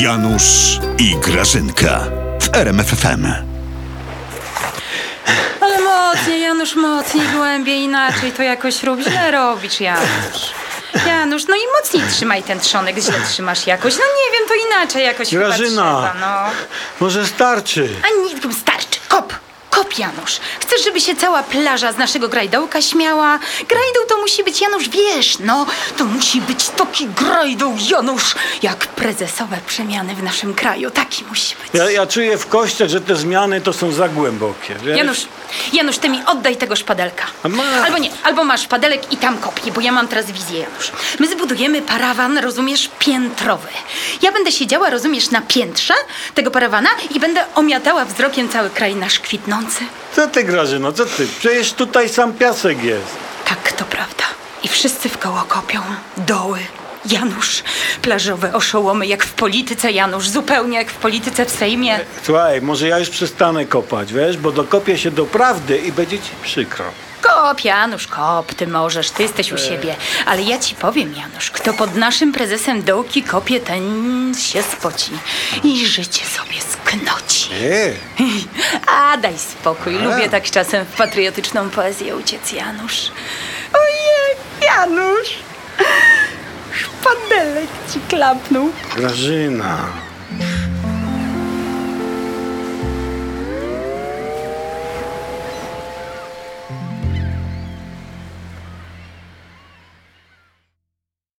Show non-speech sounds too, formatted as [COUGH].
Janusz i Grażynka w RMFFM. Ale mocniej, Janusz, mocniej, głębiej, inaczej to jakoś rób. Źle robisz, Janusz. Janusz, no i mocniej trzymaj ten trzonek, źle trzymasz jakoś. No nie wiem, to inaczej jakoś chyba Grażyna. trzeba, no. Może starczy. A nic, starczy. Janusz. Chcesz, żeby się cała plaża z naszego grajdołka śmiała? Grajdół to musi być, Janusz, wiesz, no. To musi być taki grajdół, Janusz, jak prezesowe przemiany w naszym kraju. Taki musi być. Ja, ja czuję w kościach, że te zmiany to są za głębokie. Wiesz? Janusz, Janusz, ty mi oddaj tego szpadelka. A masz. Albo nie, albo masz szpadelek i tam kopie, bo ja mam teraz wizję, Janusz. My zbudujemy parawan, rozumiesz, piętrowy. Ja będę siedziała, rozumiesz, na piętrze tego parawana i będę omiatała wzrokiem cały kraj nasz kwitnący. Co ty, Grażyno, co ty? Przecież tutaj sam piasek jest. Tak, to prawda. I wszyscy w koło kopią. Doły. Janusz, plażowe oszołomy, jak w polityce, Janusz, zupełnie jak w polityce w Sejmie. Słuchaj, może ja już przestanę kopać, wiesz, bo dokopię się do prawdy i będzie ci przykro. Kop, Janusz, kop, ty możesz, ty jesteś u siebie. Ale ja ci powiem, Janusz, kto pod naszym prezesem dołki kopie, ten się spoci i życie sobie sknoci. Nie. [LAUGHS] A, daj spokój, lubię tak czasem w patriotyczną poezję uciec, Janusz. Ojej, Janusz, szpadelek ci klapnął. Grażyna.